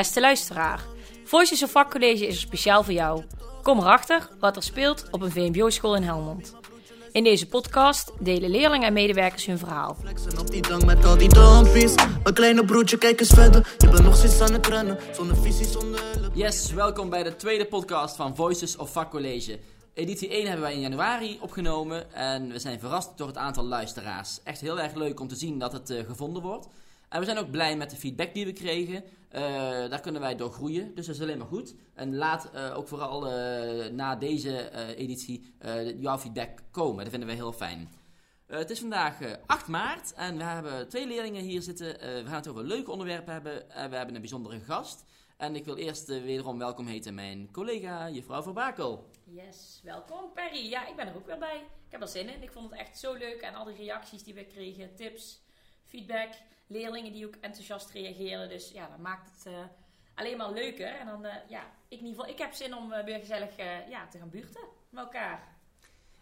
Beste luisteraar, Voices of Vakcollege is er speciaal voor jou. Kom erachter wat er speelt op een VMBO-school in Helmond. In deze podcast delen leerlingen en medewerkers hun verhaal. Yes, welkom bij de tweede podcast van Voices of Vakcollege. Editie 1 hebben wij in januari opgenomen en we zijn verrast door het aantal luisteraars. Echt heel erg leuk om te zien dat het eh, gevonden wordt. En we zijn ook blij met de feedback die we kregen. Eh, daar kunnen wij door groeien, dus dat is alleen maar goed. En laat eh, ook vooral eh, na deze editie jouw feedback komen. Dat vinden we heel fijn. Het is vandaag eh, 8 maart en we hebben twee leerlingen hier zitten. We gaan het over leuke onderwerpen hebben. en we hebben een bijzondere gast. En ik wil eerst wederom welkom heten mijn collega, juffrouw Verbakel. Yes, welkom Perry. Ja, ik ben er ook weer bij. Ik heb er zin in. Ik vond het echt zo leuk. En al die reacties die we kregen, tips, feedback, leerlingen die ook enthousiast reageerden. Dus ja, dat maakt het eh, alleen maar leuker. En dan, eh, ja, ik in ieder geval, ik heb zin om eh, weer gezellig eh, ja, te gaan buurten met elkaar.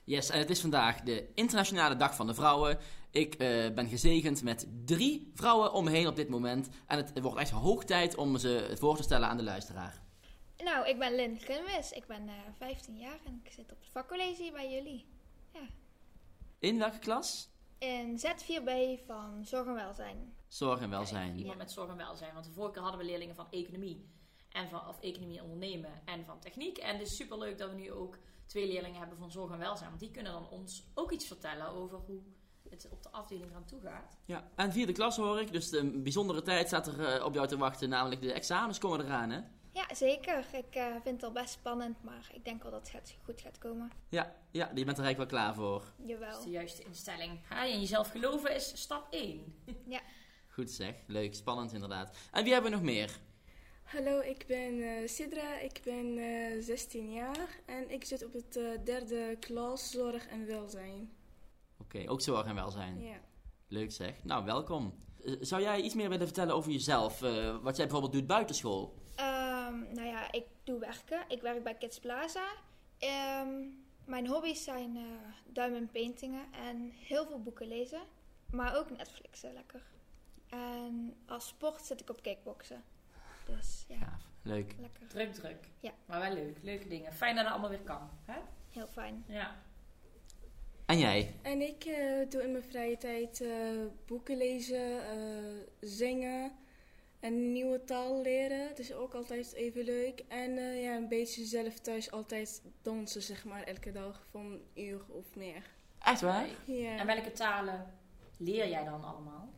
Yes, en het is vandaag de Internationale Dag van de Vrouwen. Ik eh, ben gezegend met drie vrouwen om me heen op dit moment. En het wordt echt hoog tijd om ze voor te stellen aan de luisteraar. Nou, ik ben Lynn Grimwis. Ik ben eh 15 jaar en ik zit op het vakcollege bij jullie. In welke klas? In Z4B van Zorg en Welzijn. Zorg en welzijn. Iemand met zorg en welzijn. Want de vorige keer hadden we leerlingen van economie. En van, of economie en ondernemen en van techniek. En het is super leuk dat we nu ook twee leerlingen hebben van zorg en welzijn. Want die kunnen dan ons ook iets vertellen over hoe het op de afdeling eraan toe gaat. Ja, en vierde klas hoor ik, dus een bijzondere tijd staat er eh, op jou te wachten. Namelijk de examens komen eraan, hè? Ja, zeker. Ik eh, vind het al best spannend, maar ik denk wel dat het goed gaat komen. Ja, ja, je bent er eigenlijk wel klaar voor. Dat is Jawel. de juiste instelling. Ha, in jezelf geloven is stap 1. Goed zeg, leuk, spannend inderdaad. En wie hebben we nog meer? Hallo, ik ben eh, Sidra, ik ben eh 16 jaar en ik zit op het eh, derde klas Zorg en Welzijn. Oké, ook zorg en welzijn. Ja. Leuk zeg. Nou, welkom. Eh, zou jij iets meer willen vertellen over jezelf? Eh, wat jij bijvoorbeeld doet buiten school? Ehm, nou ja, ik doe werken. Ik werk bij Kids Plaza. Ehm, mijn hobby's zijn eh duim en paintingen en heel veel boeken lezen. Maar ook Netflixen, lekker. En als sport zit ik op kickboksen. Dus ja, Gaaf, leuk. lekker. Druk, druk. Ja. Maar wel leuk. Leuke dingen. Fijn dat het allemaal weer kan. Hè? Heel fijn. Ja. En jij? En ik eh, doe in mijn vrije tijd eh, boeken lezen, eh, zingen en een nieuwe taal leren. Het is ook altijd even leuk. En eh, ja, een beetje zelf thuis altijd dansen, zeg maar, elke dag van een uur of meer. Echt waar? Ja. En welke talen leer jij dan allemaal?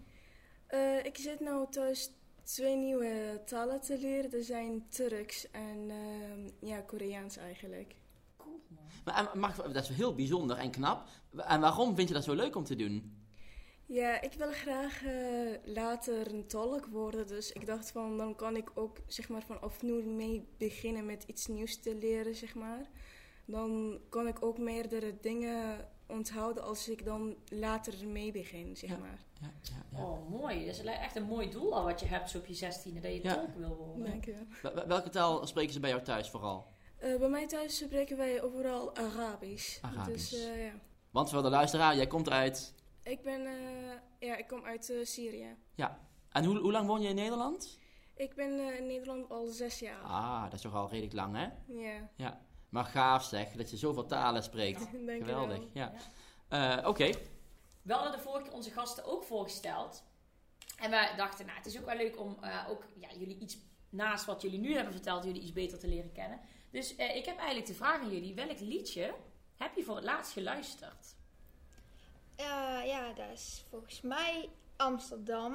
Eh, ik zit nu thuis twee nieuwe talen te leren. Dat zijn Turks en ehm, ja, Koreaans eigenlijk. Cool man. Maar, mag, dat is heel bijzonder en knap. En waarom vind je dat zo leuk om te doen? Ja, ik wil graag eh, later een tolk worden. Dus ik dacht van, dan kan ik ook zeg maar vanaf nu mee beginnen met iets nieuws te leren, zeg maar. Dan kan ik ook meerdere dingen onthouden als ik dan later mee begin, zeg Ja. maar. Ja, ja, ja. Oh, mooi. Dat is echt een mooi doel al wat je hebt zo op je zestiende. Dat je Ja. tolk wil worden. Dank je. Wel- wel- Welke taal spreken ze bij jou thuis vooral? Eh, bij mij thuis spreken wij overal Arabisch. Arabisch. Dus eh, ja. Want voor de luisteraar, jij komt uit... Ik ben, eh, ja, ik kom uit Syrië. En hoe, hoe lang woon je in Nederland? Ik ben eh, in Nederland al zes jaar. Ah, dat is toch al redelijk lang, hè? Ja, Maar gaaf zeg, dat je zoveel talen spreekt. dank je Geweldig, wel. ja. Eh, Oké, We hadden de vorige keer onze gasten ook voorgesteld. En wij dachten, nou, het is ook wel leuk om eh, ook ja, jullie iets naast wat jullie nu hebben verteld, jullie iets beter te leren kennen. Dus eh, ik heb eigenlijk de vraag aan jullie: welk liedje heb je voor het laatst geluisterd? Eh, ja, dat is volgens mij Amsterdam.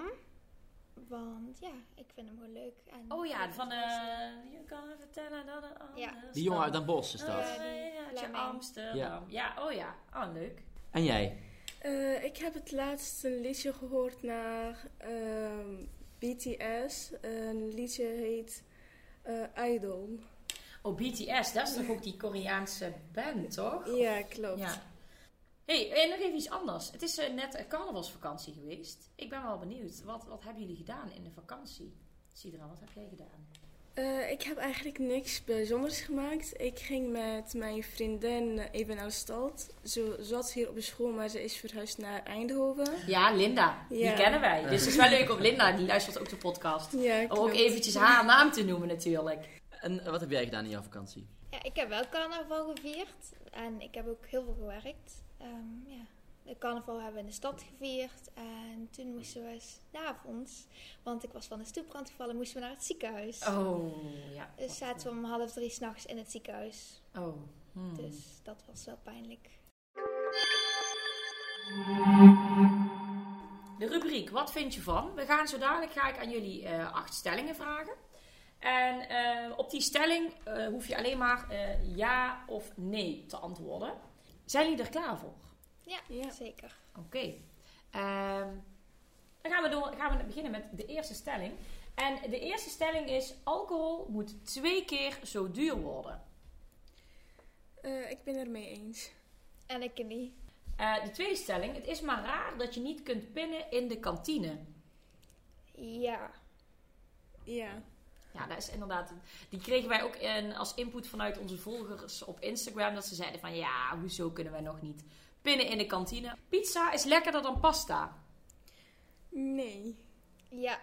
Want ja, ik vind hem gewoon leuk. En Oh ja, van uh, eh je kan vertellen dat het anders Ja. die jongen uit Den Bosch is dat. Oh, Ja, die Fleming. Amsterdam. Ja. Ja. oh ja. Oh, leuk. En jij? Eh, ik heb het laatst een liedje gehoord naar ehm, BTS. Een liedje heet eh, Idol. Oh, BTS, dat is toch ook die Koreaanse band, toch? Ja, klopt. Ja. hey, en nog even iets anders. Het is eh, net een carnavalsvakantie geweest. Ik ben wel benieuwd. Wat, wat hebben jullie gedaan in de vakantie? Sidra, wat heb jij gedaan? Eh, ik heb eigenlijk niks bijzonders gemaakt. Ik ging met mijn vriendin even naar de stad. Ze zat hier op de school, maar ze is verhuisd naar Eindhoven. Ja, Linda. Die kennen wij. Dus het is wel leuk om Linda, die luistert ook de podcast. Ja, Om ook eventjes haar naam te noemen natuurlijk. En wat heb jij gedaan in jouw vakantie? Ja, ik heb wel carnaval gevierd en ik heb ook heel veel gewerkt. Ehm, ja. De carnaval hebben we in de stad gevierd en toen moesten we s'avonds, want ik was van de stoeprand gevallen, moesten we naar het ziekenhuis. Oh, ja. Dus zaten we om half drie s'nachts in het ziekenhuis. Oh. hmm. Dus dat was wel pijnlijk. De rubriek, wat vind je van? We gaan zo dadelijk ga ik aan jullie eh, acht stellingen vragen. En eh, op die stelling eh, hoef je alleen maar ja of nee te antwoorden. Zijn jullie er klaar voor? Ja, Ja. zeker. Oké. Ehm, dan gaan we, door, gaan we beginnen met de eerste stelling. En de eerste stelling is: alcohol moet twee keer zo duur worden. Eh, ik ben er mee eens. En ik niet. Eh, de tweede stelling: het is maar raar dat je niet kunt pinnen in de kantine. Ja. Ja. Ja, dat is inderdaad. Die kregen wij ook in, als input vanuit onze volgers op Instagram. Dat ze zeiden van ja, hoezo kunnen wij nog niet pinnen in de kantine? Pizza is lekkerder dan pasta. Nee. Ja.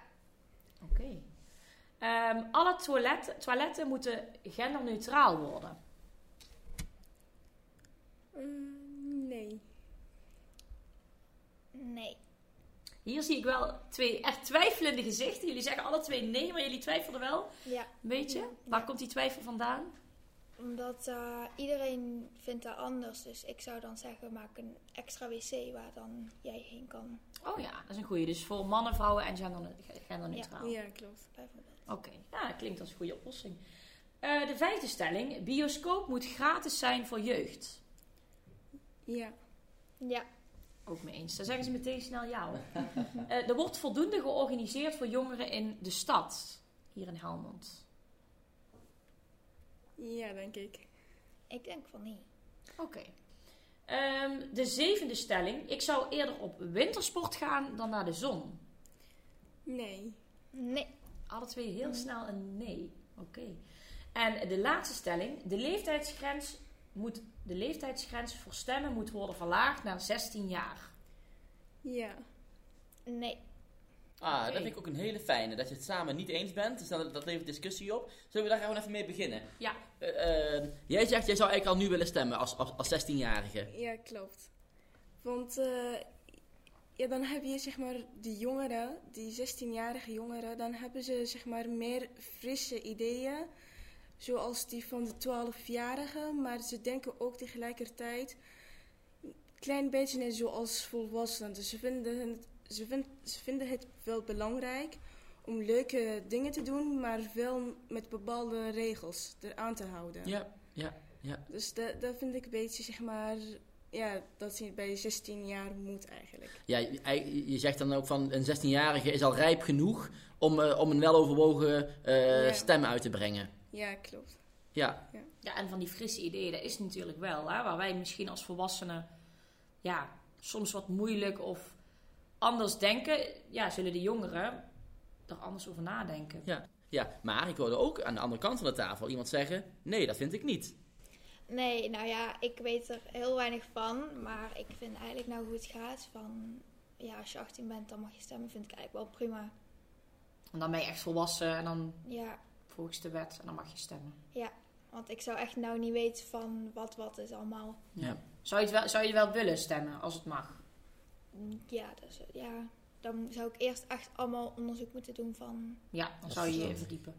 Oké. Ehm, alle toiletten, toiletten moeten genderneutraal worden. Mm, nee. Nee. Hier zie ik wel twee echt twijfelende gezichten. Jullie zeggen alle twee nee, maar jullie twijfelden wel. Ja. Een beetje. Ja. Waar komt die twijfel vandaan? Omdat eh, iedereen vindt dat anders. Dus ik zou dan zeggen, maak een extra wc waar dan jij heen kan. Oh ja, dat is een goeie. Dus voor mannen, vrouwen en gender, genderneutraal. Ja, klopt. Bijvoorbeeld. Oké, ja, dat klinkt als een goede oplossing. Eh, de vijfde stelling. Bioscoop moet gratis zijn voor jeugd. Ja. Ja. Ook mee eens. Dan zeggen ze meteen snel ja hoor. Eh, er wordt voldoende georganiseerd voor jongeren in de stad. Hier in Helmond. Ja, denk ik. Ik denk van niet. Oké. Ehm, de zevende stelling. Ik zou eerder op wintersport gaan dan naar de zon. Nee. Nee. Alle twee heel snel een nee. Oké. En de laatste stelling. De leeftijdsgrens, moet, de leeftijdsgrens voor stemmen moet worden verlaagd naar 16 jaar. Ja. Nee. Ah, dat vind ik ook een hele fijne. Dat je het samen niet eens bent. Dus dat, dat levert discussie op. Zullen we daar gewoon even mee beginnen? Ja. Eh, eh, jij zegt, jij zou eigenlijk al nu willen stemmen als, als, als 16-jarige. Ja, klopt. Want eh, ja, dan heb je zeg maar die jongeren, die 16-jarige jongeren, dan hebben ze zeg maar meer frisse ideeën. Zoals die van de 12-jarigen, maar ze denken ook tegelijkertijd een klein beetje net zoals volwassenen. Dus ze vinden, het, ze, vind, ze vinden het wel belangrijk om leuke dingen te doen, maar wel met bepaalde regels eraan te houden. Ja, ja, ja. Dus dat, dat vind ik een beetje, zeg maar, ja, dat hij bij 16 jaar moet eigenlijk. Ja, je, je zegt dan ook van een 16-jarige is al rijp genoeg om, eh, om een weloverwogen eh Ja. stem uit te brengen. Ja, klopt. Ja, Ja, en van die frisse ideeën, dat is natuurlijk wel. Hè, waar wij misschien als volwassenen ja, soms wat moeilijk of anders denken. Ja, zullen de jongeren er anders over nadenken. ja, ja. Maar ik hoorde ook aan de andere kant van de tafel iemand zeggen: nee, dat vind ik niet. Nee, nou ja, ik weet er heel weinig van. Maar ik vind eigenlijk nou hoe het gaat van... Ja, als je 18 bent, dan mag je stemmen. Vind ik eigenlijk wel prima. En dan ben je echt volwassen en dan Ja, volgens de wet en dan mag je stemmen. want ik zou echt nou niet weten van wat wat is allemaal. Ja. Zou je, het wel, zou je wel willen stemmen als het mag? Ja, dus, ja, dan zou ik eerst echt allemaal onderzoek moeten doen van... Ja, dan zou je je verdiepen.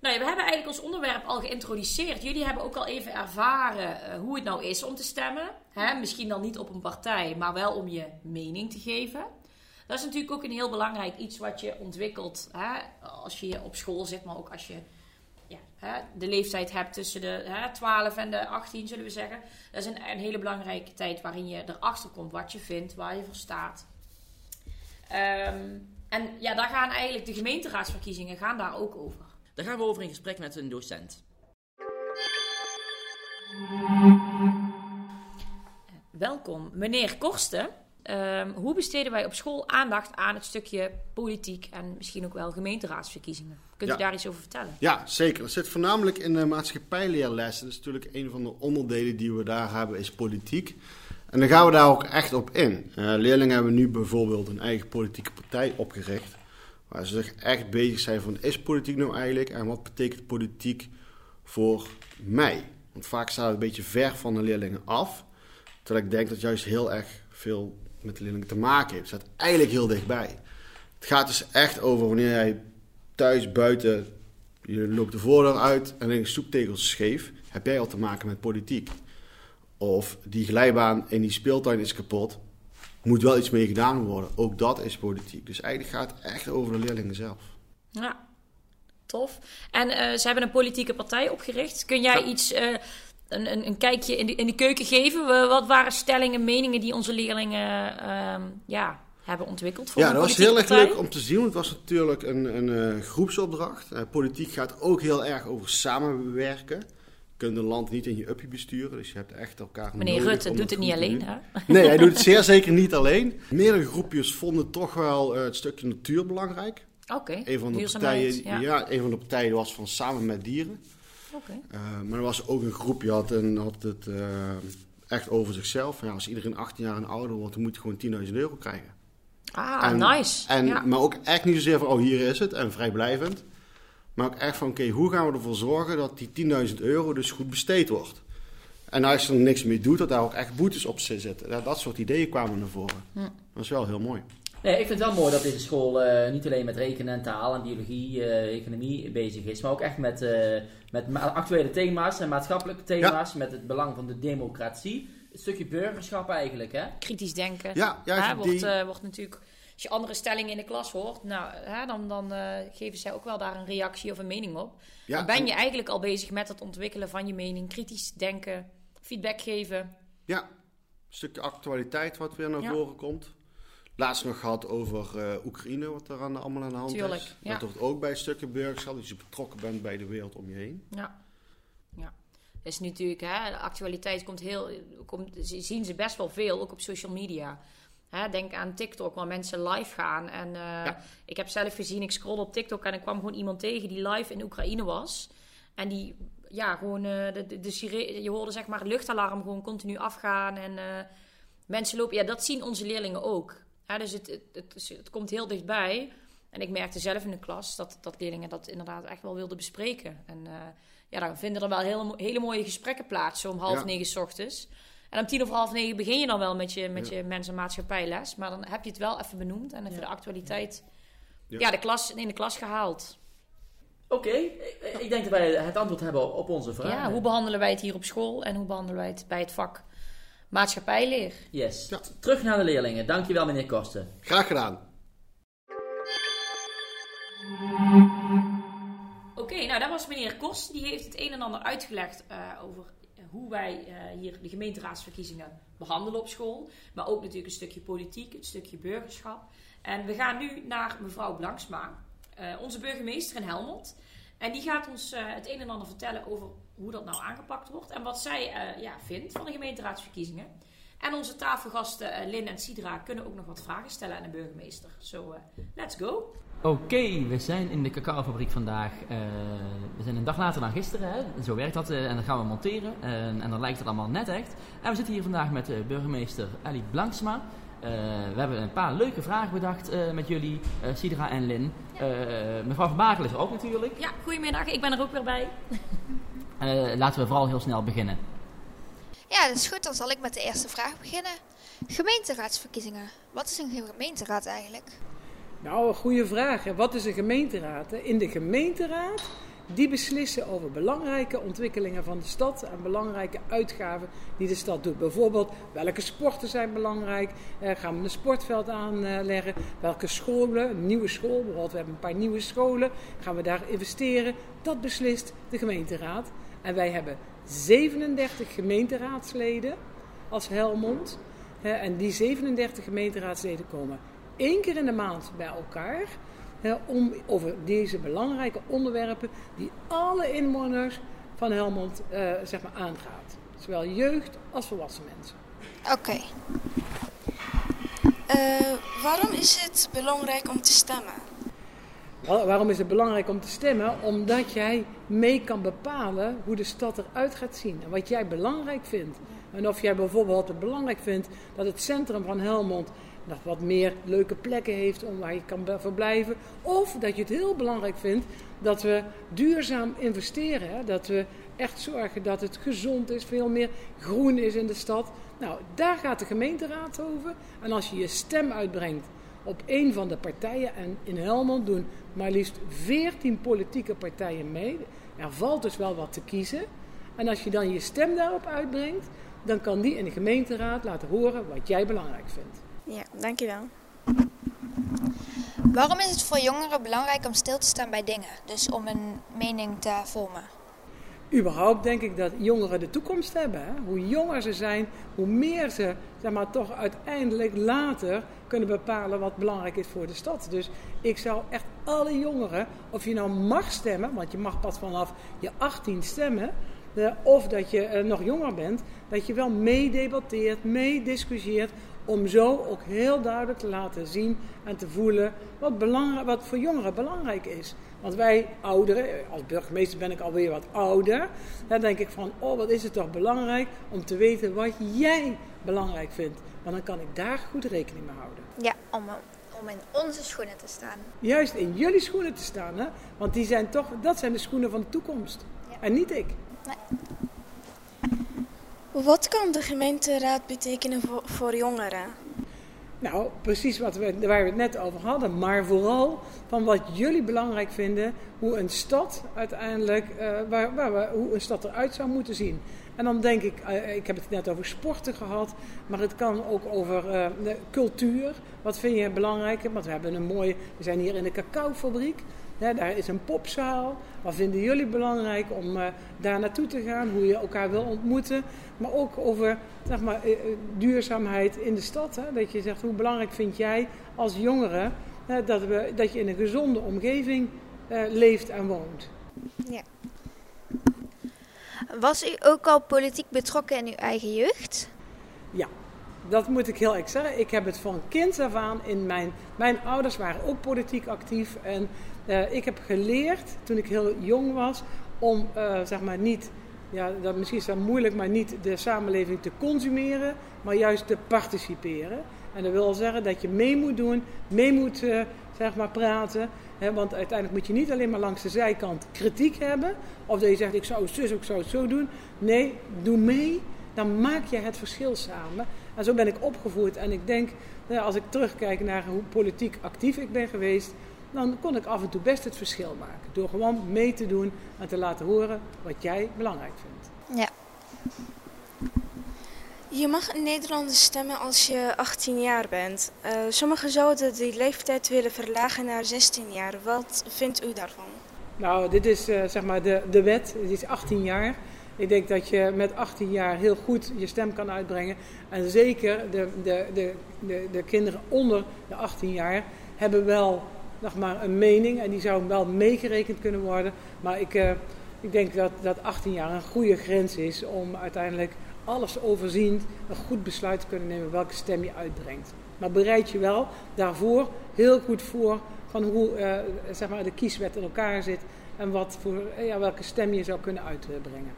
Nou ja, we hebben eigenlijk ons onderwerp al geïntroduceerd. Jullie hebben ook al even ervaren eh, hoe het nou is om te stemmen. Hè? Misschien dan niet op een partij, maar wel om je mening te geven. Dat is natuurlijk ook een heel belangrijk iets wat je ontwikkelt hè? als je op school zit, maar ook als je hè, de leeftijd hebt tussen de hè, 12 en de 18, zullen we zeggen. Dat is een, een hele belangrijke tijd waarin je erachter komt wat je vindt, waar je voor staat. Ehm, en ja, daar gaan eigenlijk de gemeenteraadsverkiezingen gaan daar ook over. Daar gaan we over in gesprek met een docent. Welkom, meneer Korsten. Ehm, hoe besteden wij op school aandacht aan het stukje politiek en misschien ook wel gemeenteraadsverkiezingen? Kunt Ja. u daar iets over vertellen? Ja, zeker. Dat zit voornamelijk in de maatschappijleerlessen. Dat is natuurlijk een van de onderdelen die we daar hebben, is politiek. En dan gaan we daar ook echt op in. Eh, leerlingen hebben nu bijvoorbeeld een eigen politieke partij opgericht. Waar ze zich echt bezig zijn van, is politiek nou eigenlijk? En wat betekent politiek voor mij? Want vaak staat het een beetje ver van de leerlingen af. Terwijl ik denk dat juist heel erg veel met de leerlingen te maken heeft. Staat eigenlijk heel dichtbij. Het gaat dus echt over wanneer jij thuis, buiten, je loopt de voordeur uit en een stoeptegels is scheef, heb jij al te maken met politiek. Of die glijbaan in die speeltuin is kapot, moet wel iets mee gedaan worden. Ook dat is politiek. Dus eigenlijk gaat het echt over de leerlingen zelf. Ja, tof. En eh, ze hebben een politieke partij opgericht. Kun jij Ja. iets, eh, een, een, een kijkje in de, in de keuken geven? We- wat waren stellingen, meningen die onze leerlingen ehm, ja, hebben ontwikkeld voor Ja, dat was heel erg leuk om te zien. want Het was natuurlijk een, een eh, groepsopdracht. Eh, politiek gaat ook heel erg over samenwerken. Je kunt een land niet in je uppie besturen, dus je hebt echt elkaar Meneer nodig Rutte doet het niet alleen, hè? Nee, hij doet het zeer zeker niet alleen. Meerdere groepjes vonden toch wel eh, het stukje natuur belangrijk. Oké, Een van de partijen, ja. ja. een van de partijen was van samen met dieren. Eh, maar er was ook een groepje had, een, had het eh, echt over zichzelf. Ja, als iedereen 18 jaar en ouder wordt, dan moet je gewoon 10.000 euro krijgen. Ah, En- nice. En, ja. Maar ook echt niet zozeer van, oh hier is het en vrijblijvend. Maar ook echt van, oké, hoe gaan we ervoor zorgen dat die 10.000 euro dus goed besteed wordt? En als je er niks mee doet, dat daar ook echt boetes op zitten. Dat, dat soort ideeën kwamen naar voren. Hm. Dat is wel heel mooi. Nee, ik vind het wel mooi dat deze school eh, niet alleen met rekenen en taal en biologie, eh, economie bezig is, maar ook echt met, eh, met actuele thema's en maatschappelijke thema's, met het belang van de democratie. Een stukje burgerschap eigenlijk, hè? Kritisch denken. Ja, ja Hè, wordt, eh, wordt natuurlijk, als je andere stellingen in de klas hoort, nou, hè, dan, dan eh, geven zij ook wel daar een reactie of een mening op. ja, dan ben en- je eigenlijk al bezig met het ontwikkelen van je mening, kritisch denken, feedback geven. Ja, een stukje actualiteit wat weer naar Ja. voren komt. Laatst nog gehad over eh, Oekraïne, wat er aan, allemaal aan de hand Tuurlijk, is. ja. Dat hoort ook bij stukje burgerschap, dat je betrokken bent bij de wereld om je heen. Ja. ja. Dat is natuurlijk, hè, de actualiteit komt heel, komt, zien ze best wel veel, ook op social media. Hè, denk aan TikTok, waar mensen live gaan. En eh, Ja. ik heb zelf gezien, ik scroll op TikTok en ik kwam gewoon iemand tegen die live in Oekraïne was. En die, ja, gewoon, eh, de, de, je hoorde zeg maar het luchtalarm gewoon continu afgaan. En mensen lopen, ja, dat zien onze leerlingen ook. Dus het, het, het, komt heel dichtbij. En ik merkte zelf in de klas dat, dat leerlingen dat inderdaad echt wel wilden bespreken. En eh, ja, dan vinden er wel hele, hele mooie gesprekken plaats, zo om half Ja. negen 's ochtends. En om tien over half negen begin je dan wel met je, met Ja. je mens- en maatschappijles. Maar dan heb je het wel even benoemd en even Ja. de actualiteit Ja. ja. de klas, in de klas gehaald. Oké, ik, ik denk dat wij het antwoord hebben op onze vraag. Ja, hoe behandelen wij het hier op school en hoe behandelen wij het bij het vak maatschappijleer? Yes. Ja. Terug naar de leerlingen. Dankjewel meneer Kosten. Graag gedaan. Oké, nou dat was meneer Kost. Die heeft het een en ander uitgelegd eh, over eh, hoe wij eh, hier de gemeenteraadsverkiezingen behandelen op school. Maar ook natuurlijk een stukje politiek, een stukje burgerschap. En we gaan nu naar mevrouw Blanksma, eh, onze burgemeester in Helmond. En die gaat ons eh, het een en ander vertellen over hoe dat nou aangepakt wordt. En wat zij eh, ja, vindt van de gemeenteraadsverkiezingen. En onze tafelgasten eh, Lin en Sidra kunnen ook nog wat vragen stellen aan de burgemeester. So, eh, let's go. Oké, we zijn in de cacaofabriek vandaag. We zijn een dag later dan gisteren, hè? zo werkt dat. en dan gaan we monteren. En- en dan lijkt het allemaal net echt. En we zitten hier vandaag met burgemeester Ali Blanksma. We hebben een paar leuke vragen bedacht met jullie, Sidra en Lin. Mevrouw Van Bakel is er ook natuurlijk. Ja, goedemiddag. Ik ben er ook weer bij. Eh, laten we vooral heel snel beginnen. Ja, dat is goed. Dan zal ik met de eerste vraag beginnen. Gemeenteraadsverkiezingen. Wat is een gemeenteraad eigenlijk? Nou, een goede vraag. hè. Wat is een gemeenteraad? In de gemeenteraad, die beslissen over belangrijke ontwikkelingen van de stad en belangrijke uitgaven die de stad doet. Bijvoorbeeld, welke sporten zijn belangrijk? Eh, gaan we een sportveld aanleggen? Welke scholen, een nieuwe school, bijvoorbeeld we hebben een paar nieuwe scholen, gaan we daar investeren? Dat beslist de gemeenteraad. En wij hebben 37 gemeenteraadsleden als Helmond. En die 37 gemeenteraadsleden komen één keer in de maand bij elkaar. om over deze belangrijke onderwerpen die alle inwoners van Helmond eh, zeg maar aangaat. Zowel jeugd als volwassen mensen. Oké. Eh, waarom is het belangrijk om te stemmen? Wa- Waarom is het belangrijk om te stemmen? Omdat jij mee kan bepalen hoe de stad eruit gaat zien en wat jij belangrijk vindt. En of jij bijvoorbeeld het belangrijk vindt dat het centrum van Helmond nog wat meer leuke plekken heeft om waar je kan verblijven. Of dat je het heel belangrijk vindt dat we duurzaam investeren. Dat we echt zorgen dat het gezond is, veel meer groen is in de stad. Nou, daar gaat de gemeenteraad over. En als je je stem uitbrengt op een van de partijen. En in Helmond doen maar liefst 14 politieke partijen mee. Er valt dus wel wat te kiezen. En als je dan je stem daarop uitbrengt, dan kan die in de gemeenteraad laten horen wat jij belangrijk vindt. Ja, dankjewel. Waarom is het voor jongeren belangrijk om stil te staan bij dingen? Dus om een mening te vormen. Überhaupt denk ik dat jongeren de toekomst hebben. Hè? Hoe jonger ze zijn, hoe meer ze zeg maar, toch uiteindelijk later kunnen bepalen wat belangrijk is voor de stad. Dus ik zou echt alle jongeren, of je nou mag stemmen, want je mag pas vanaf je 18 stemmen, eh, of dat je eh, nog jonger bent, dat je wel meedebatteert, meediscussieert, om zo ook heel duidelijk te laten zien en te voelen wat, wat voor jongeren belangrijk is. Want wij ouderen, als burgemeester ben ik alweer wat ouder, dan denk ik van, oh wat is het toch belangrijk om te weten wat jij belangrijk vindt. Want dan kan ik daar goed rekening mee houden. Ja, om, om in onze schoenen te staan. Juist in jullie schoenen te staan, hè? want die zijn toch, dat zijn de schoenen van de toekomst. Ja. En niet ik. Wat kan de gemeenteraad betekenen voor, voor jongeren? Nou, precies wat we, waar we het net over hadden. Maar vooral van wat jullie belangrijk vinden. Hoe een stad uiteindelijk, eh, waar, waar hoe een stad eruit zou moeten zien. En dan denk ik, eh, ik heb het net over sporten gehad. Maar het kan ook over eh, cultuur. Wat vind je belangrijk? Want we hebben een mooie, we zijn hier in de cacaofabriek. Daar is een popzaal. Wat vinden jullie belangrijk om daar naartoe te gaan? Hoe je elkaar wil ontmoeten. Maar ook over zeg maar, eh, eh, duurzaamheid in de stad. Hè? Dat je zegt, hoe belangrijk vind jij als jongere hè, dat, we, dat je in een gezonde omgeving eh, leeft en woont? Was u ook al politiek betrokken in uw eigen jeugd? Ja, dat moet ik heel erg zeggen. Ik heb het van kind af aan in mijn... Mijn ouders waren ook politiek actief. En eh, ik heb geleerd, toen ik heel jong was, om eh, zeg maar niet... Ja, dat, misschien is dat moeilijk, maar niet de samenleving te consumeren, maar juist te participeren. En dat wil zeggen dat je mee moet doen, mee moet eh, zeg maar praten. Hè, want uiteindelijk moet je niet alleen maar langs de zijkant kritiek hebben. Of dat je zegt, ik zou het zus, ik zou het zo doen. Nee, doe mee, dan maak je het verschil samen. En zo ben ik opgevoed. En ik denk, als ik terugkijk naar hoe politiek actief ik ben geweest, dan kon ik af en toe best het verschil maken. Door gewoon mee te doen en te laten horen wat jij belangrijk vindt. Ja. Je mag in Nederland stemmen als je 18 jaar bent. Eh, sommigen zouden die leeftijd willen verlagen naar 16 jaar. Wat vindt u daarvan? Nou, dit is eh, zeg maar de, de wet. Het is 18 jaar. Ik denk dat je met 18 jaar heel goed je stem kan uitbrengen. En zeker de, de, de, de, de kinderen onder de 18 jaar hebben wel nog maar een mening. En die zou wel meegerekend kunnen worden. Maar ik, eh, ik denk dat, dat 18 jaar een goede grens is om uiteindelijk alles overziend een goed besluit te kunnen nemen welke stem je uitbrengt. Maar bereid je wel daarvoor heel goed voor van hoe eh, zeg maar de kieswet in elkaar zit en wat voor, eh, ja, welke stem je zou kunnen uitbrengen.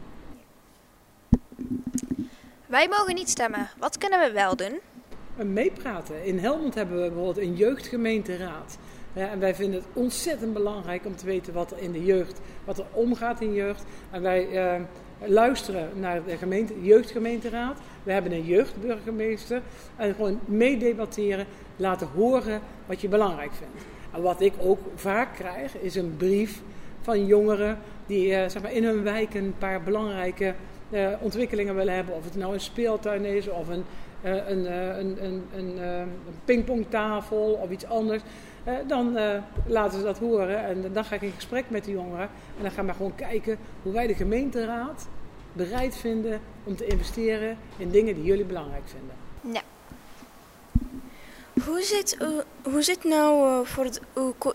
Wij mogen niet stemmen. Wat kunnen we wel doen? En meepraten. In Helmond hebben we bijvoorbeeld een jeugdgemeenteraad. En wij vinden het ontzettend belangrijk om te weten wat er in de jeugd, wat er omgaat in jeugd. En wij eh, luisteren naar de gemeente, jeugdgemeenteraad. We hebben een jeugdburgemeester. En gewoon meedebatteren, laten horen wat je belangrijk vindt. En wat ik ook vaak krijg, is een brief van jongeren die eh, zeg maar in hun wijk een paar belangrijke eh, ontwikkelingen willen hebben. Of het nou een speeltuin is of een, eh, eh, een, een, een, eh, een pingpongtafel of iets anders. Eh, dan eh, laten ze dat horen en dan ga ik in gesprek met de jongeren. En dan gaan we gewoon kijken hoe wij de gemeenteraad bereid vinden om te investeren in dingen die jullie belangrijk vinden. Hoe zit, u, hoe zit nou eh, voor de,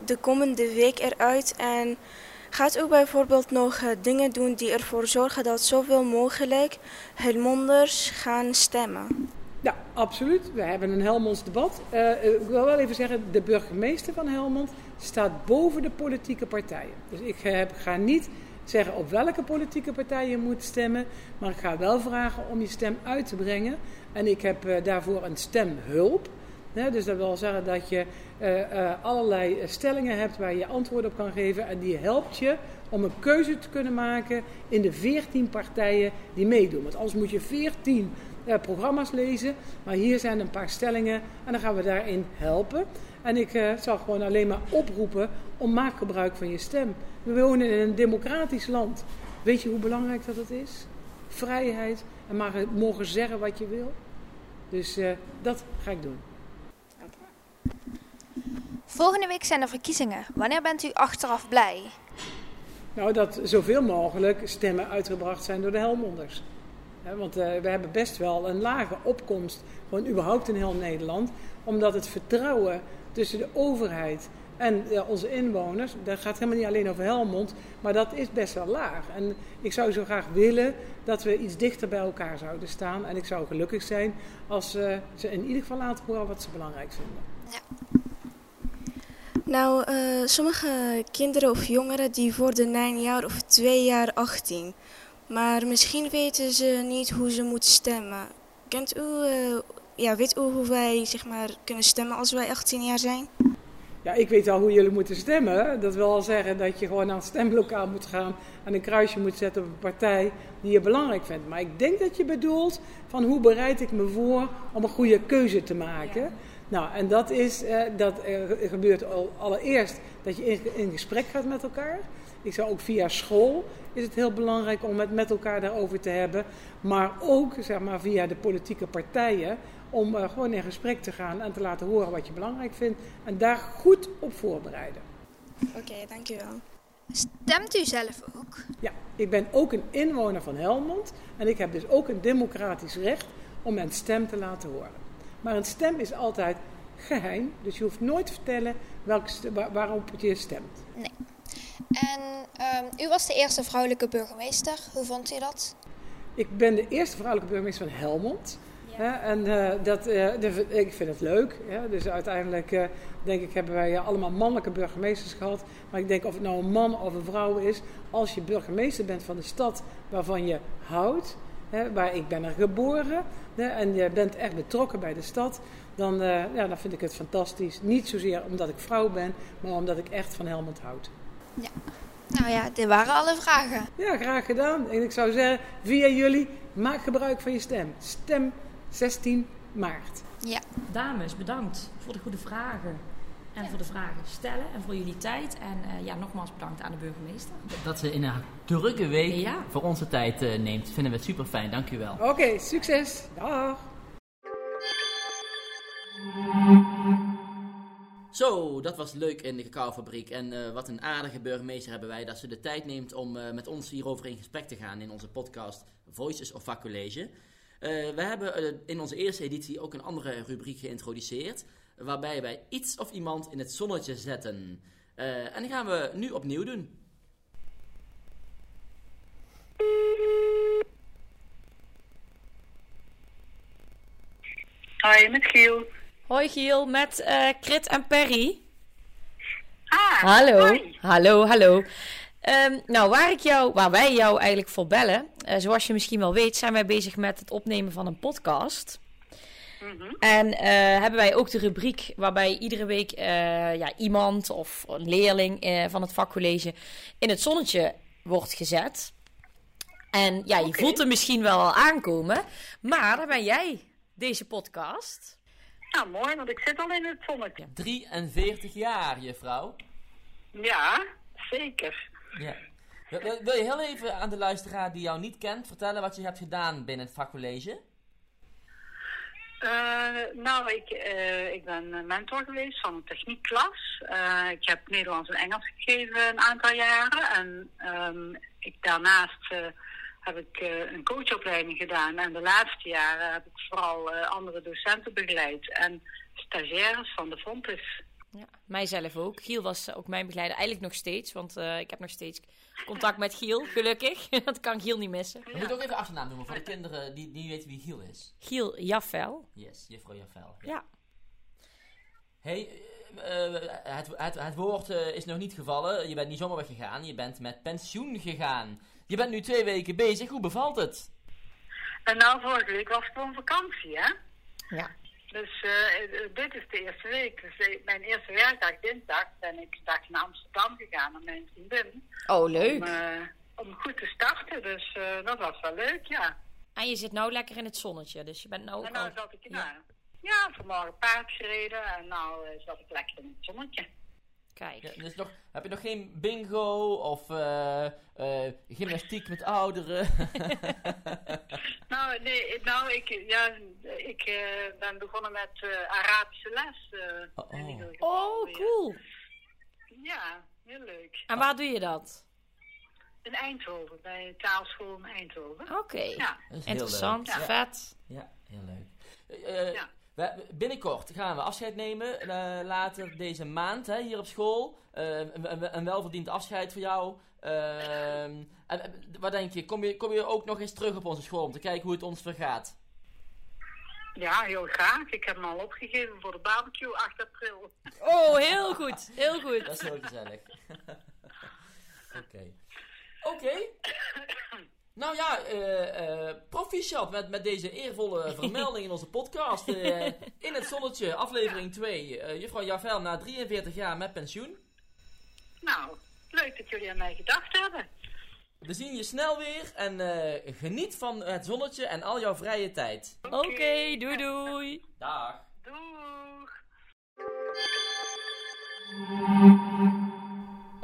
de komende week eruit? En gaat u bijvoorbeeld nog eh, dingen doen die ervoor zorgen dat zoveel mogelijk Helmonders gaan stemmen? Ja, absoluut. We hebben een Helmonds debat. Eh, eh, ik wil wel even zeggen, de burgemeester van Helmond staat boven de politieke partijen. Dus ik heb, ga niet zeggen op welke politieke partij je moet stemmen, maar ik ga wel vragen om je stem uit te brengen. En ik heb eh, daarvoor een stemhulp. Dus dat wil zeggen dat je allerlei stellingen hebt waar je antwoord op kan geven. En die helpt je om een keuze te kunnen maken in de 14 partijen die meedoen. Want anders moet je 14 eh, programma's lezen. Maar hier zijn een paar stellingen en dan gaan we daarin helpen. En ik eh, zal gewoon alleen maar oproepen om maak gebruik van je stem. We wonen in een democratisch land. Weet je hoe belangrijk dat het is? Vrijheid en mag, mogen zeggen wat je wil. Dus eh, dat ga ik doen. Volgende week zijn er verkiezingen. Wanneer bent u achteraf blij? Nou, dat zoveel mogelijk stemmen uitgebracht zijn door de Helmonders. Want eh, we hebben best wel een lage opkomst, gewoon überhaupt in heel Nederland. Omdat het vertrouwen tussen de overheid en onze inwoners, dat gaat helemaal niet alleen over Helmond, maar dat is best wel laag. En ik zou zo graag willen dat we iets dichter bij elkaar zouden staan. En ik zou gelukkig zijn als eh, ze in ieder geval laten horen wat ze belangrijk vinden. Nou, eh, sommige kinderen of jongeren die worden na een jaar of twee jaar 18. Maar misschien weten ze niet hoe ze moeten stemmen. Kent u, eh, ja, weet u hoe wij zeg maar, kunnen stemmen als wij 18 jaar zijn? Ja, ik weet al hoe jullie moeten stemmen. Dat wil al zeggen dat je gewoon naar het stemlokaal moet gaan en een kruisje moet zetten op een partij die je belangrijk vindt. Maar ik denk dat je bedoelt van hoe bereid ik me voor om een goede keuze te maken. Nou, en dat, is, eh, dat eh, gebeurt al, allereerst dat je in, in gesprek gaat met elkaar. Ik zou ook via school is het heel belangrijk om het met elkaar daarover te hebben. Maar ook zeg maar, via de politieke partijen om eh, gewoon in gesprek te gaan en te laten horen wat je belangrijk vindt. En daar goed op voorbereiden. Oké, dankjewel. Stemt u zelf ook? Ja, ik ben ook een inwoner van Helmond. En ik heb dus ook een democratisch recht om mijn stem te laten horen. Maar een stem is altijd geheim. Dus je hoeft nooit te vertellen waar- waarop je stemt. Nee. En ehm, u was de eerste vrouwelijke burgemeester. Hoe vond u dat? Ik ben de eerste vrouwelijke burgemeester van Helmond. En eh, dat, eh, ik vind het leuk. Ja, dus uiteindelijk eh, denk ik hebben wij allemaal mannelijke burgemeesters gehad. Maar ik denk of het nou een man of een vrouw is. Als je burgemeester bent van de stad waarvan je houdt. Hè, waar ik ben er geboren. Hè, en je bent echt betrokken bij de stad. Dan, eh, ja, dan vind ik het fantastisch. Niet zozeer omdat ik vrouw ben. Maar omdat ik echt van Helmond houd. Nou ja, dit waren alle vragen. Ja, graag gedaan. En ik zou zeggen, via jullie, maak gebruik van je stem. Stem 16 maart. Ja. Dames, bedankt voor de goede vragen. En voor de vragen stellen en voor jullie tijd. En eh, ja, nogmaals bedankt aan de burgemeester. Dat ze in een drukke week Ja. voor onze tijd eh, neemt, vinden we super fijn. Dank u wel. Oké, succes. Dag. Zo, dat was leuk in de cacaofabriek. En eh, wat een aardige burgemeester hebben wij dat ze de tijd neemt om eh, met ons hierover in gesprek te gaan in onze podcast Voices of Vakcollege. Eh we hebben in onze eerste editie ook een andere rubriek geïntroduceerd, waarbij wij iets of iemand in het zonnetje zetten. Eh, en die gaan we nu opnieuw doen. Hoi, met Giel. Hoi Giel, met eh Krit en Perry. Ah, Hallo, hoi. hallo, hallo. Ehm, nou, waar, ik jou, waar wij jou eigenlijk voor bellen, eh, zoals je misschien wel weet, zijn wij bezig met het opnemen van een podcast. Mhm. En eh, hebben wij ook de rubriek waarbij iedere week eh, ja, iemand of een leerling eh, van het vakcollege in het zonnetje wordt gezet. En ja, je voelt hem misschien wel al aankomen, maar dan ben jij deze podcast. Nou, mooi, want ik zit al in het zonnetje. 43 jaar, juffrouw. Ja, zeker. Ja. Wil, wil- wil je heel even aan de luisteraar die jou niet kent vertellen wat je hebt gedaan binnen het vakcollege? Eh, nou, ik, eh, ik ben mentor geweest van een techniekklas. Eh, ik heb Nederlands en Engels gegeven een aantal jaren. En ehm, ik, daarnaast heb ik een coachopleiding gedaan. En de laatste jaren heb ik vooral andere docenten begeleid. En stagiaires van de Fontes. Ja, mijzelf ook. Giel was ook mijn begeleider. Eigenlijk nog steeds, want eh, ik heb nog steeds contact met Giel, gelukkig. dat kan Giel niet missen. We moeten ook even achternaam noemen voor de kinderen die die niet weten wie Giel is. Giel Jaffel. Yes, juffrouw Javel. Ja. Hey, eh, eh, het, het, het woord is nog niet gevallen. Je bent niet zomaar weggegaan. Je bent met pensioen gegaan. Je bent nu twee weken bezig. Hoe bevalt het? En nou, vorige week was gewoon vakantie, hè? Ja. Dus eh, eh, dit is de eerste week. Dus eh, mijn eerste werkdag, dinsdag, ben ik naar Amsterdam gegaan met mijn vriendin. Oh, Om, leuk. om goed te starten. Dus dat was wel leuk, ja. En je zit nou lekker in het zonnetje, dus je bent nou ook En nou al... zat ik, nou, ja, vanmorgen paard gereden en nou zat ik lekker in het zonnetje. Kijk. Ja, dus nog, heb je nog geen bingo of eh, eh, gymnastiek met ouderen? Nou, nee, nou, ik, ja, ik eh, ben begonnen met eh, Arabische les. Oh, oh. Oh, cool. Ja, heel leuk. En waar doe je dat? In Eindhoven, bij taalschool in Eindhoven. Oké. Ja. Interessant. Ja. vet. Ja, heel leuk. Ja. We- binnenkort gaan we afscheid nemen. eh, later deze maand hè, hier op school. Eh, een, welverdiend afscheid voor jou. Ehm, en, eh, wat denk je? Kom, je? kom je ook nog eens terug op onze school om te kijken hoe het ons vergaat? Ja, heel graag. Ik heb hem al opgegeven voor de barbecue 8 april. Oh, heel goed. Heel goed. Dat is heel gezellig. Oké. Oké. Nou ja, eh eh proficiat met, met deze eervolle vermelding in onze podcast. Eh, in het zonnetje, aflevering 2. Eh, juffrouw Javel na 43 jaar met pensioen. Nou, leuk dat jullie aan mij gedacht hebben. We zien je snel weer en eh, geniet van het zonnetje en al jouw vrije tijd. Oké, doei doei. Dag. Doeg!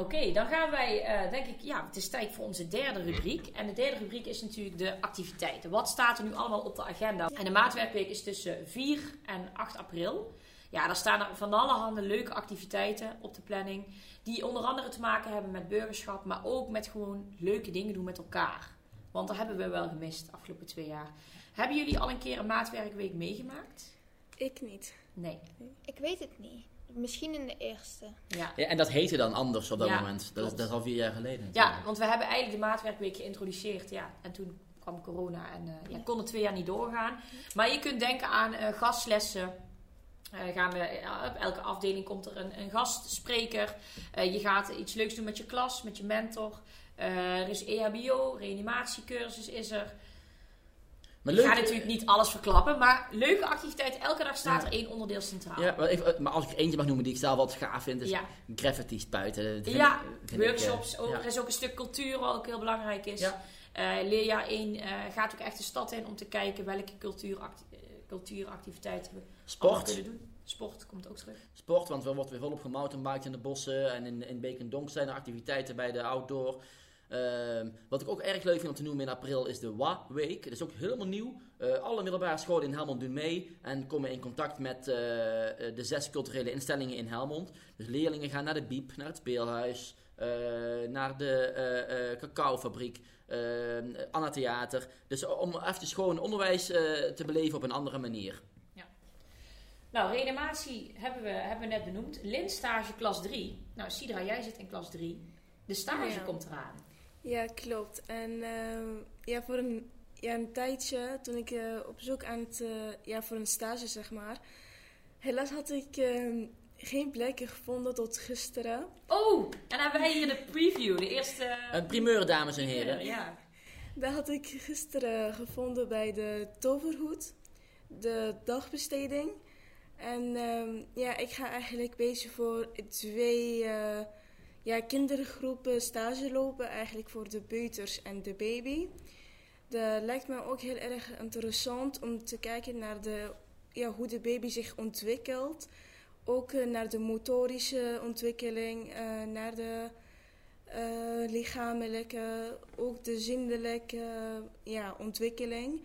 Oké, dan gaan wij, eh, denk ik, ja, het is tijd voor onze derde rubriek. En de derde rubriek is natuurlijk de activiteiten. Wat staat er nu allemaal op de agenda? En de maatwerkweek is tussen 4 en 8 april. Ja, daar staan er van allerhande leuke activiteiten op de planning. Die onder andere te maken hebben met burgerschap, maar ook met gewoon leuke dingen doen met elkaar. Want dat hebben we wel gemist de afgelopen twee jaar. Hebben jullie al een keer een maatwerkweek meegemaakt? Ik niet. Nee. Ik weet het niet. Misschien in de eerste. Ja. Ja, en dat heette dan anders op dat Ja, moment. Dat is, dat is al vier jaar geleden. Ja, want we hebben eigenlijk de maatwerkweek geïntroduceerd. Ja, en toen kwam corona en eh ja, kon het twee jaar niet doorgaan. Maar je kunt denken aan eh, gastlessen. Eh, gaan we, op elke afdeling komt er een, een gastspreker. Eh, je gaat iets leuks doen met je klas, met je mentor. Eh, er is EHBO, reanimatiecursus is er. Maar Ik leuk, ga natuurlijk niet alles verklappen, maar leuke activiteiten. Elke dag staat Ja. er één onderdeel centraal. Ja, maar, even, maar als ik er eentje mag noemen die ik zelf wat gaaf vind, is Ja. graffiti spuiten. Ja, ik- vind ik, workshops. eh, ook, ja. Er is ook een stuk cultuur wat ook heel belangrijk is. Eh, leerjaar 1 eh, gaat ook echt de stad in om te kijken welke cultuuracti- eh, cultuuractiviteiten we Sport. kunnen doen. Sport komt ook terug. Sport, want er wordt weer volop gemountainbiked in de bossen. En in, in Beek en Donk zijn er activiteiten bij de outdoor. Ehm, wat ik ook erg leuk vind om te noemen in april is de WA-week. Dat is ook helemaal nieuw. Eh, alle middelbare scholen in Helmond doen mee en komen in contact met eh, eh, de zes culturele instellingen in Helmond. Dus leerlingen gaan naar de Biep, naar het speelhuis, eh, naar de eh, eh, cacaofabriek, Anna Theater. Dus om even gewoon onderwijs eh, te beleven op een andere manier. Nou, reanimatie hebben we, hebben we net benoemd. Linstage klas 3. Nou, Sidra, jij zit in klas 3. De stage Ja. komt eraan. Ja, klopt. En ehm, ja, voor een, ja, een tijdje, toen ik eh, op zoek aan het, eh, ja, voor een stage, zeg maar. Helaas had ik ehm, geen plekken gevonden tot gisteren. Oh, en dan hebben wij hier de preview. De eerste... Een primeur, dames en heren. Ja. Daar had ik gisteren gevonden bij de Toverhoed, de dagbesteding. En ehm, ja, ik ga eigenlijk beetje voor twee eh, ja, kindergroepen stage lopen, eigenlijk voor de peuters en de baby. Dat lijkt me ook heel erg interessant om te kijken naar de, ja, hoe de baby zich ontwikkelt. Ook eh, naar de motorische ontwikkeling, eh, naar de eh, lichamelijke, ook de zindelijke ja, ontwikkeling.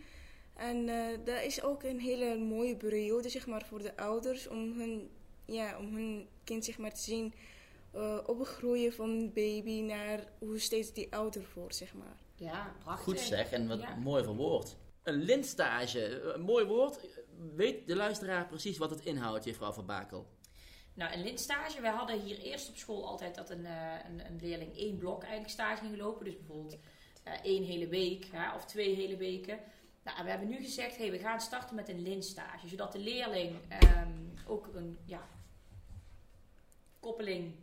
En dat is ook een hele mooie periode zeg maar, voor de ouders om hun, ja, om hun kind zeg maar, te zien eh, opgroeien van baby naar hoe steeds die ouder wordt. Zeg maar. Ja, prachtig. Goed zeg, en wat Ja. mooi verwoord. Een lintstage, een mooi woord. Weet de luisteraar precies wat het inhoudt, juffrouw Van Bakel? Nou, een lintstage. Wij hadden hier eerst op school altijd dat een, eh, een, een leerling één blok eigenlijk stage ging lopen. Dus bijvoorbeeld eh, één hele week hè, of twee hele weken. Nou, en we hebben nu gezegd, hey, we gaan starten met een linstage. Zodat de leerling ehm, ook een ja, koppeling,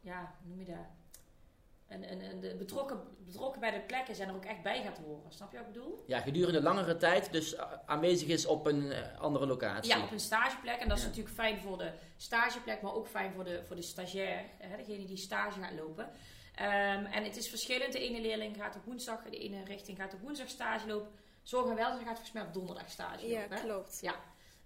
ja, hoe noem je dat? Een, een, een, de betrokken, betrokken bij de plekken zijn er ook echt bij gaat horen. Snap je wat ik bedoel? Ja, gedurende langere tijd dus aanwezig is op een eh, andere locatie. Ja, op een stageplek. En dat is Ja. natuurlijk fijn voor de stageplek, maar ook fijn voor de, voor de stagiair, hè, degene die stage gaat lopen. Ehm, en het is verschillend. De ene leerling gaat op woensdag, de ene richting gaat op woensdag stage lopen. Zorg en welzijn gaat volgens mij op donderdag stage Ja, lopen. hè? klopt. Ja.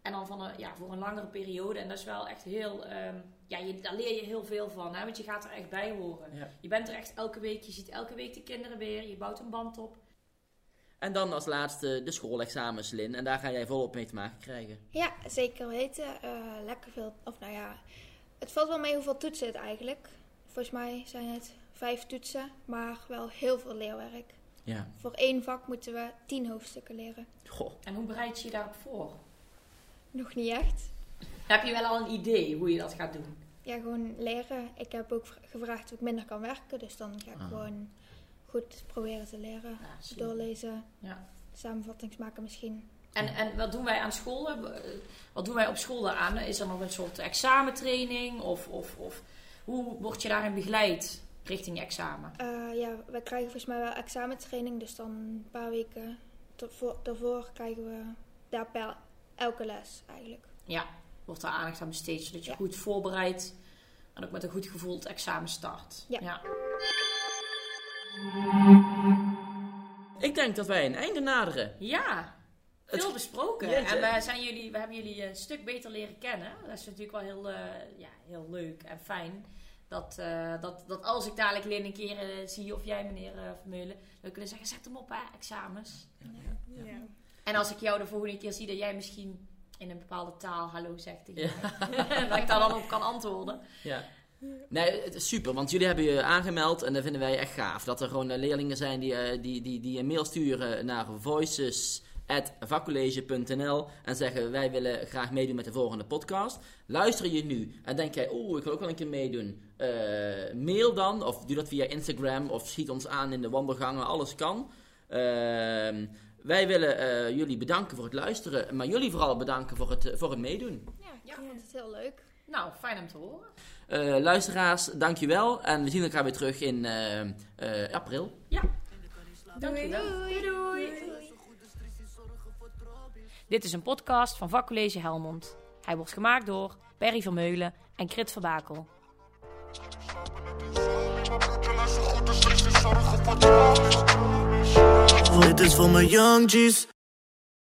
En dan van een, ja, voor een langere periode. En dat is wel echt heel... ehm, ja, je, daar leer je heel veel van. Hè? Want je gaat er echt bij horen. Ja. Je bent er echt elke week. Je ziet elke week de kinderen weer. Je bouwt een band op. En dan als laatste de schoolexamens, Lin. En daar ga jij volop mee te maken krijgen. Ja, zeker weten. Eh, lekker veel. Of nou ja, het valt wel mee hoeveel toetsen het eigenlijk. Volgens mij zijn het vijf toetsen, maar wel heel veel leerwerk. Ja. Voor één vak moeten we tien hoofdstukken leren. Goh. En hoe bereid je je daarop voor? Nog niet echt. Heb je wel al een idee hoe je dat gaat doen? Ja, gewoon leren. Ik heb ook vra- gevraagd of ik minder kan werken. Dus dan ga ik Ah. gewoon goed proberen te leren. Ja, slim. Doorlezen. Ja. Samenvattings maken misschien. En, en wat doen wij aan school? Eh, Wat doen wij op school daaraan? Is er nog een soort examentraining? Of, of, of hoe word je daarin begeleid richting je examen? Eh, ja, we krijgen volgens mij wel examentraining. Dus dan een paar weken daarvoor, daarvoor krijgen we daar per elke les eigenlijk. Ja, wordt daar aandacht aan besteed zodat je Ja. goed voorbereid en ook met een goed gevoel het examen start. Ja. Ik denk dat wij een einde naderen. Ja, veel Het- besproken. Jeetje. En we, zijn jullie, we hebben jullie een stuk beter leren kennen. Dat is natuurlijk wel heel, eh, ja, heel leuk en fijn. Dat, eh, dat, dat als ik dadelijk Lin een keer eh, zie, of jij meneer uh, Vermeulen, dan kunnen zeggen, zet hem op, hè, examens. Ja. En als ik jou de volgende keer zie, dat jij misschien in een bepaalde taal hallo zegt tegen mij. dat ik daar dan op kan antwoorden. Ja. Nee, het is super, want jullie hebben je aangemeld en dat vinden wij echt gaaf. Dat er gewoon eh, leerlingen zijn die, eh, die, die, die een mail sturen naar voices.vakcollege.nl en zeggen wij willen graag meedoen met de volgende podcast. Luister je nu en denk jij, oeh, ik wil ook wel een keer meedoen. Eh, mail dan, of doe dat via Instagram, of schiet ons aan in de wandelgangen, alles kan. Ehm, wij willen eh, jullie bedanken voor het luisteren, maar jullie vooral bedanken voor het, eh, voor het meedoen. Ja, ik vond het heel leuk. Nou, fijn om te horen. Eh, luisteraars, dankjewel. En we zien elkaar weer terug in eh, eh, april. Dankjewel. Doei doei. Dit is een podcast van Vakcollege Helmond. Hij wordt gemaakt door Perry Vermeulen en Krit Verbakel. Dit is voor mijn young G's